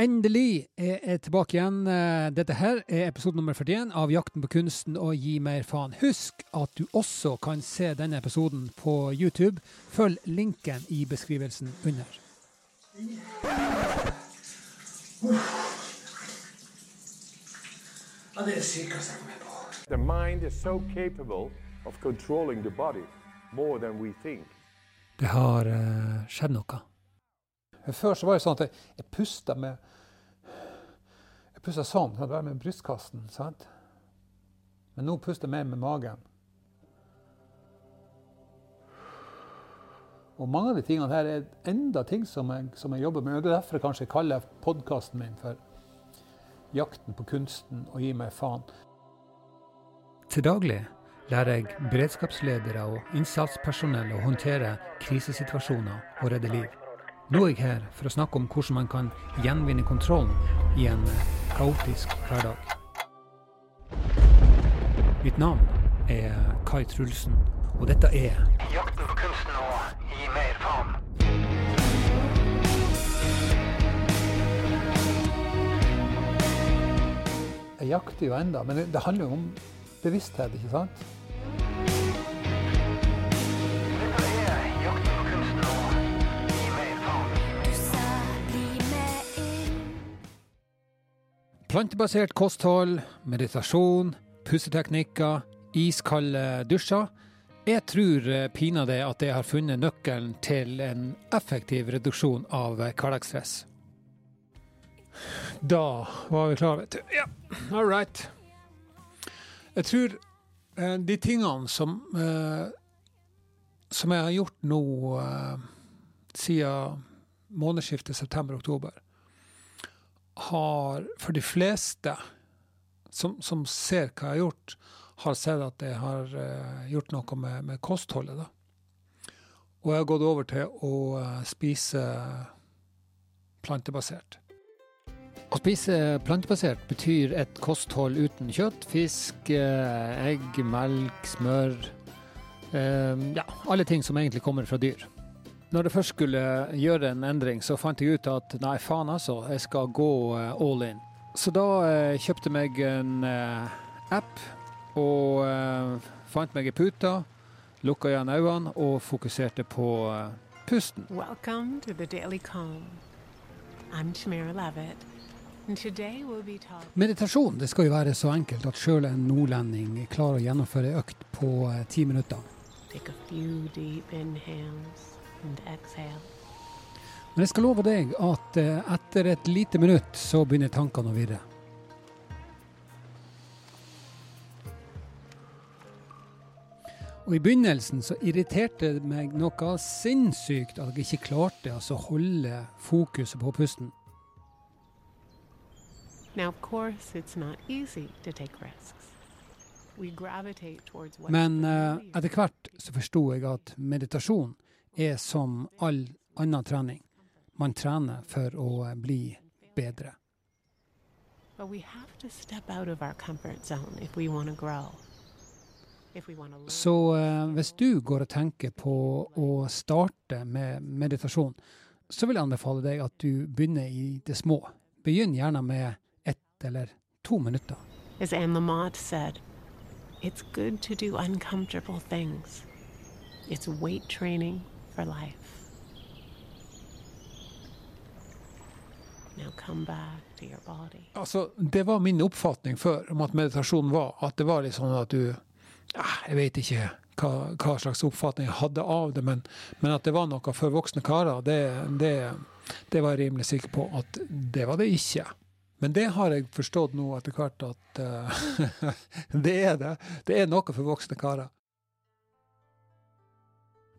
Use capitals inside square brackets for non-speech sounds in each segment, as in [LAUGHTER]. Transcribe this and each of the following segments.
Endelig er jeg tilbake igjen. Eh, dette her er episode nummer 41 av Jakten på kunsten og gi mer faen. Husk at du også kan se denne episoden på YouTube. Følg linken i beskrivelsen under. Ja, det er har på. The mind is so capable of controlling the body more than we think. Det har uh, skjedd noe. Før så var det sånn at jeg, jeg pusta med Jeg pusta sånn, det med brystkassen. sant? Men nå puster jeg mer med magen. Og mange av de tingene her er enda ting som jeg, som jeg jobber med. Det er derfor jeg kanskje kaller podkasten min for 'Jakten på kunsten og gi meg faen'. Til daglig lærer jeg beredskapsledere og innsatspersonell å håndtere krisesituasjoner og redde liv. Nå er jeg her for å snakke om hvordan man kan gjenvinne kontrollen i en kaotisk hverdag. Mitt navn er Kai Trulsen, og dette er Jakten på kunsten å gi mer faen. Jeg jakter jo enda, men det, det handler jo om bevissthet, ikke sant? Plantebasert kosthold, meditasjon, pusseteknikker, iskalde dusjer. Jeg tror eh, pinadø at jeg har funnet nøkkelen til en effektiv reduksjon av hverdagsstress. Da var vi klare, vet du. Ja, all right. Jeg tror eh, de tingene som, eh, som jeg har gjort nå siden månedsskiftet september-oktober, har for de fleste som, som, ser hva jeg har gjort, har sett at jeg har uh, gjort noe med, med, kostholdet. Da. Og jeg har gått over til å uh, spise plantebasert. Å spise plantebasert betyr et kosthold uten kjøtt, fisk, uh, egg, melk, smør. ja, alle ting som egentlig kommer fra dyr. Når jeg først skulle gjøre en endring, så fant jeg ut at nei, faen altså, jeg skal gå all in. Så da kjøpte jeg meg en app og uh, fant meg ei pute, lukka igjen øynene og fokuserte på pusten. Welcome to the Daily Calm. I'm Shamira Levitt. Meditasjon det skal jo være så enkelt at sjøl en nordlending klarer å gjennomføre ei økt på ti minutter. Men jeg skal love deg at etter et lite minutt så begynner tankene å virre. Og I begynnelsen så irriterte det meg noe sinnssykt at jeg ikke klarte å holde fokuset på pusten. Men uh, etter hvert så forsto jeg at meditasjon er som all annen trening. Man trener for å bli bedre. Så eh, hvis du går og tenker på å starte med meditasjon, så vil jeg anbefale deg at du begynner i det små. Begynn gjerne med ett eller to minutter. As Anne Lamott said, it's good to do uncomfortable things. It's weight training for life. Altså, det var min oppfatning før om at meditasjon var at det var litt sånn at du jeg vet ikke hva, hva, slags oppfatning jeg hadde av det, men, men at det var noe for voksne karer, det, det, det, var jeg rimelig sikker på at det var det ikke. Men det har jeg forstått nå etter hvert at uh, [LAUGHS] det er det. Det er noe for voksne karer.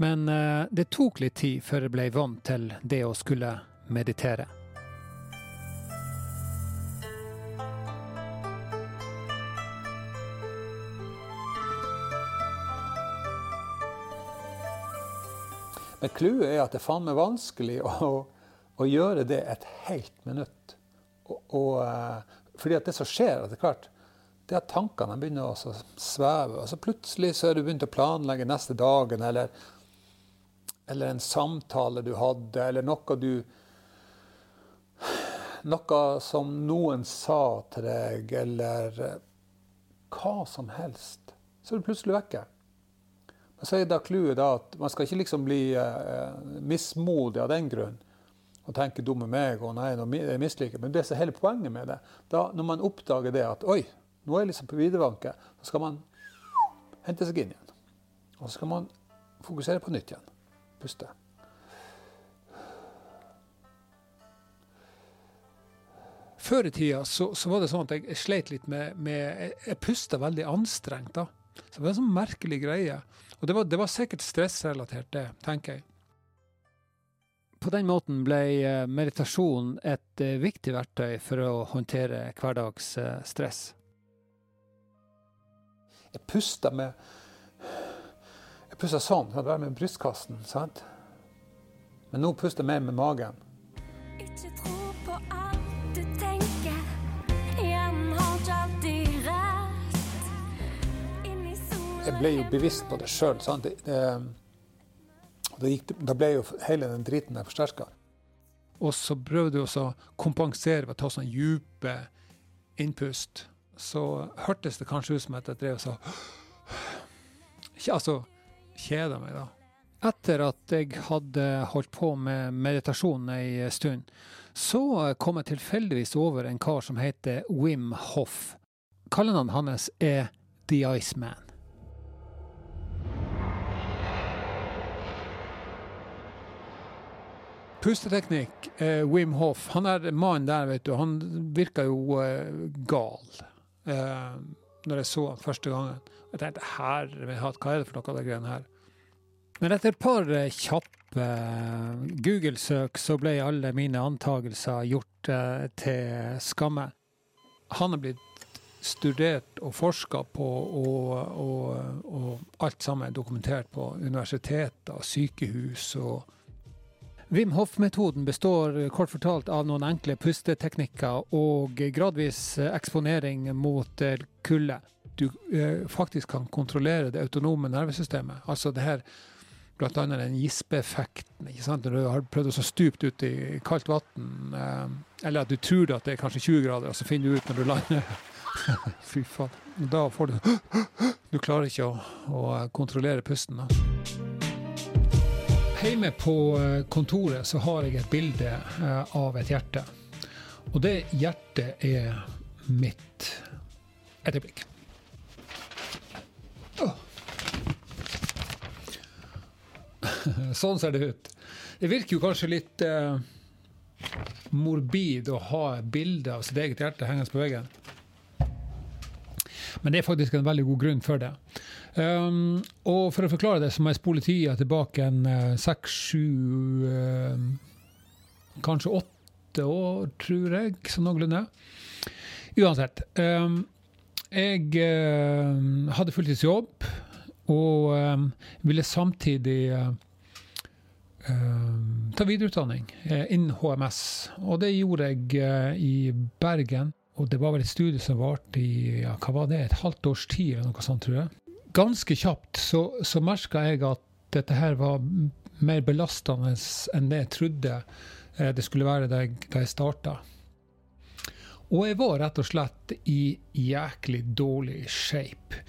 Men uh, det tok litt tid før jeg ble vant til det å skulle meditere. Men clouet er at det er faen meg vanskelig å, å, gjøre det et helt minutt. Og, og, eh, fordi at det som skjer etter hvert, det er at tankene begynner å sveve. Og så plutselig så er du begynt å planlegge neste dagen, eller, eller en samtale du hadde, eller noe du noe som noen sa til deg, eller eh, hva som helst, så er du plutselig vekke. Men så er da clouet at man skal ikke liksom bli eh, mismodig av den grunn og tenke 'dumme meg' og 'nei, jeg misliker'. Men det som er hele poenget med det, da når man oppdager det at 'oi, nå er jeg liksom på viderevanke', så skal man hente seg inn igjen. Og så skal man fokusere på nytt igjen. Puste. Før i tida så, så, var det sånn at jeg sleit litt med, med Jeg pusta veldig anstrengt. da. Så det var en sånn merkelig greie. Og det var, det var sikkert stressrelatert, det, tenker jeg. På den måten ble eh, meditasjon et eh, viktig verktøy for å håndtere hverdagsstress. Jeg pusta med Jeg pusta sånn, det hadde vært med brystkassen, sant? Men nå puster jeg mer med magen. Ikke tro på alt du tenker. Hjernen har ikke alltid rett. Jeg ble jo bevisst på det sjøl. Da, ble jo hele den driten der forsterka. Og så prøvde jeg å kompensere ved å ta sånne dype innpust. Så hørtes det kanskje ut som at jeg drev og sa Altså kjeda meg, da. Etter at jeg hadde holdt på med meditasjon ei stund, så kom jeg tilfeldigvis over en kar som heter Wim Hoff. Kallenavnet hans er The Iceman. Pusteteknikk. Eh, Wim Hoff. Han er mannen der, vet du. Han virka jo eh, gal eh, når jeg så han første gangen. Jeg tenkte herre hva er det for noe av de greiene her? Men etter et par eh, kjappe eh, Google-søk så ble alle mine antagelser gjort eh, til skamme. Han er blitt studert og forska på, og, og, og alt sammen er dokumentert på universiteter, sykehus og Wim Hof-metoden består kort fortalt av noen enkle pusteteknikker og gradvis eksponering mot eh, kulde. Du eh, faktisk kan kontrollere det autonome nervesystemet. Altså det her bl.a. den gispeeffekten. Når du har prøvd å stupe ut i kaldt vann, eh, eller at du tror at det er kanskje 20 grader, og så finner du ut når du lander [LAUGHS] Fy faen. Da får du [GASPS] Du klarer ikke å, å kontrollere pusten. da. Hjemme på eh, kontoret så har jeg et bilde eh, av et hjerte. Og det hjertet er mitt. Et øyeblikk. [LAUGHS] Sånn ser det ut. Det virker jo kanskje litt eh, morbid å ha bilde av sitt eget hjerte hengende på veggen. Men det er faktisk en veldig god grunn for det. Um, og for å forklare det, så må jeg spole tida tilbake en uh, seks, sju, uh, kanskje åtte år, tror jeg, sånn noenlunde. Uansett. Um, jeg uh, hadde fulltidsjobb og ville samtidig ta videreutdanning innen HMS. Og det gjorde jeg i Bergen. Og det var vel et studie som varte i ja, hva var det, et halvt års tid, eller noe sånt, tror jeg ganske kjapt så, så merka jeg at dette her var mer belastende enn det jeg trodde eh, det skulle være da jeg, da jeg starta. Og jeg var rett og slett i jæklig dårlig shape.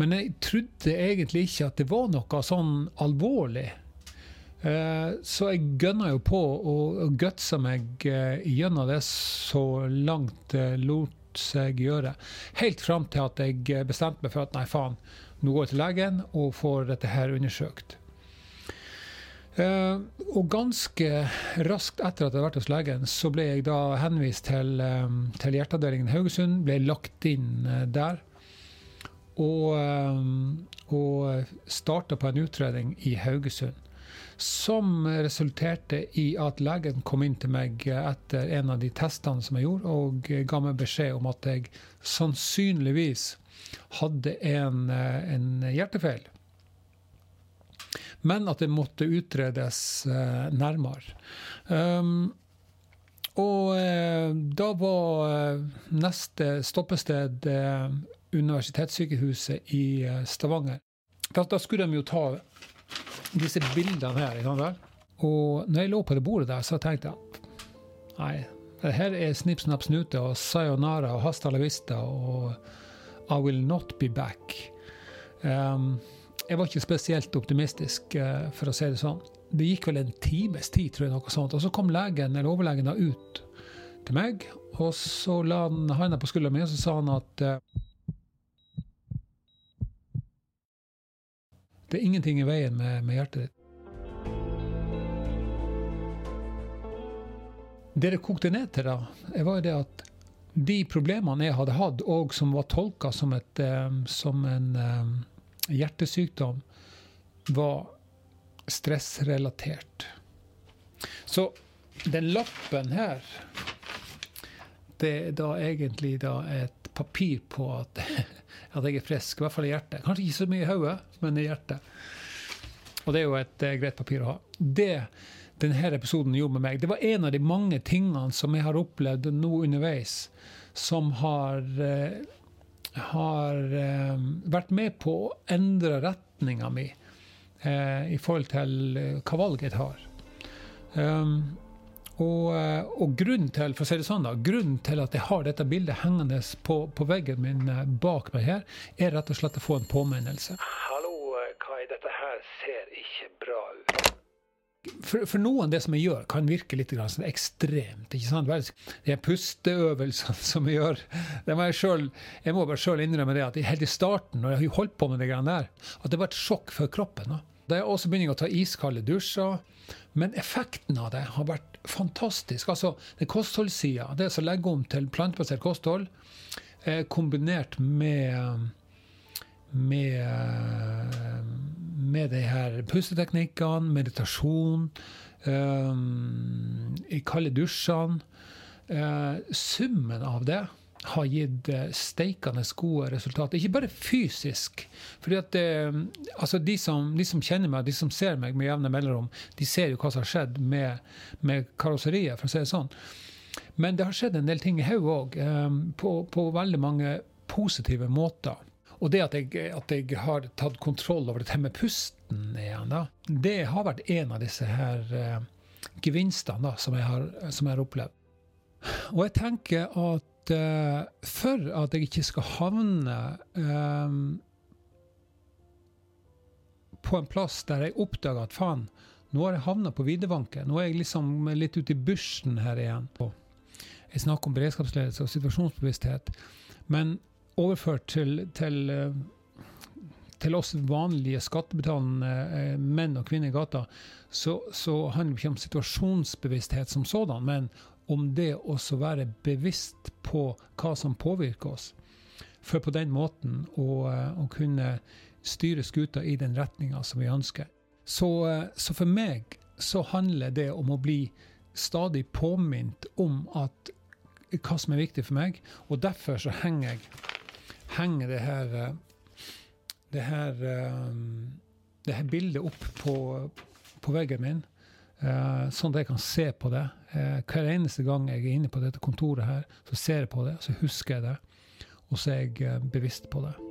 Men jeg trodde egentlig ikke at det var noe sånn alvorlig. Eh, så jeg gønna jo på og gutsa meg eh, gjennom det så langt det lot seg gjøre. Helt fram til at jeg bestemte meg for at nei, faen, nå går jeg til legen og får dette her undersøkt. Uh, og ganske raskt etter at jeg hadde vært hos legen, så ble jeg da henvist til, um, til hjerteavdelingen Haugesund. Ble lagt inn uh, der. Og, um, og starta på en utredning i Haugesund. Som resulterte i at legen kom inn til meg etter en av de testene som jeg gjorde, og ga meg beskjed om at jeg sannsynligvis hadde en, eh, en hjertefeil. Men at det måtte utredes uh, nærmere. Um, og uh, da var neste stoppested Universitetssykehuset i Stavanger. Da, da, skulle de jo ta disse bildene her. Ikke sant? Og når jeg lå på det bordet der, så tenkte jeg nei, det Her er Snipp, snapp, snute og Sayonara og Hasta la vista og I will not be back. Um, jeg var ikke spesielt optimistisk, uh, for å si det sånn. Det gikk vel en times tid, tror jeg, noe sånt. Og så kom legen, eller overlegen da ut til meg, og så la han handa på skuldra mi, og så sa han at uh, Det er ingenting i veien med, med hjertet ditt. Det det kokte ned til, da, var jo det at de problemene jeg hadde hatt, og som var tolka som, et, um, som en um, hjertesykdom, var stressrelatert. Så den lappen her, det er da egentlig da et papir på at, [LAUGHS] at jeg er frisk, i hvert fall i hjertet. Kanskje ikke så mye i hodet, men i hjertet. Og det er jo et uh, greit papir å ha. Det denne episoden gjorde med meg, det var en av de mange tingene som jeg har opplevd nå underveis, som har, eh, har eh, vært med på å endre retninga mi i forhold til hva valget jeg tar. Um, og, og, grunnen til for å si det sånn da, grunnen til at jeg har dette bildet hengende på, på veggen min bak meg her, er rett og slett å få en påminnelse. Hallo, Kai. Dette her ser ikke bra ut. For, for, noen det som jeg gjør, kan virke litt sånn ekstremt. ikke sant? De pusteøvelsene [LAUGHS] som jeg gjør det må Jeg, selv, jeg må bare sjøl innrømme det at helt i starten, når jeg har holdt på med det greiene der, at det var et sjokk for kroppen. Da, da jeg også begynner å ta iskalde dusjer. Men effekten av det har vært fantastisk. Altså, det kostholdssida, det å legge om til plantebasert kosthold, eh, kombinert med med, med de her pusteteknikkene, meditasjon, um, i kalde dusjene. Uh, summen av det har gitt steikende gode resultater. Ikke bare fysisk. fordi at uh, altså de, som, de, som, kjenner meg, de som ser meg med jevne mellomrom, de ser jo hva som har skjedd med, med karosseriet, for å si det sånn. Men det har skjedd en del ting i hodet òg, um, på, på veldig mange positive måter. Og det at jeg, at jeg, har tatt kontroll over dette med pusten igjen, da, det har vært en av disse her eh, gevinstene da, som, jeg har, som, jeg har, opplevd. Og jeg tenker at uh, for at jeg ikke skal havne um, på en plass der jeg oppdager at faen, nå har jeg havna på videvanken. Nå er jeg liksom litt ute i bushen her igjen. Jeg snakker om beredskapsledelse og situasjonsbevissthet. Men overført til, til, eh, til oss vanlige skattebetalende menn og kvinner i gata, så, så handler det ikke om situasjonsbevissthet som sådan, men om det å være bevisst på hva som påvirker oss. For på den måten å, å kunne styre skuta i den retninga som vi ønsker. Så, så, for meg så handler det om å bli stadig påminnet om at, hva som er viktig for meg, og derfor så henger jeg henger det her det her, eh, det her bildet opp på, på veggen min, sånn at jeg kan se på det. Hver eneste gang jeg er inne på dette kontoret her, så ser jeg på det, så husker jeg det, og så er jeg bevisst på det.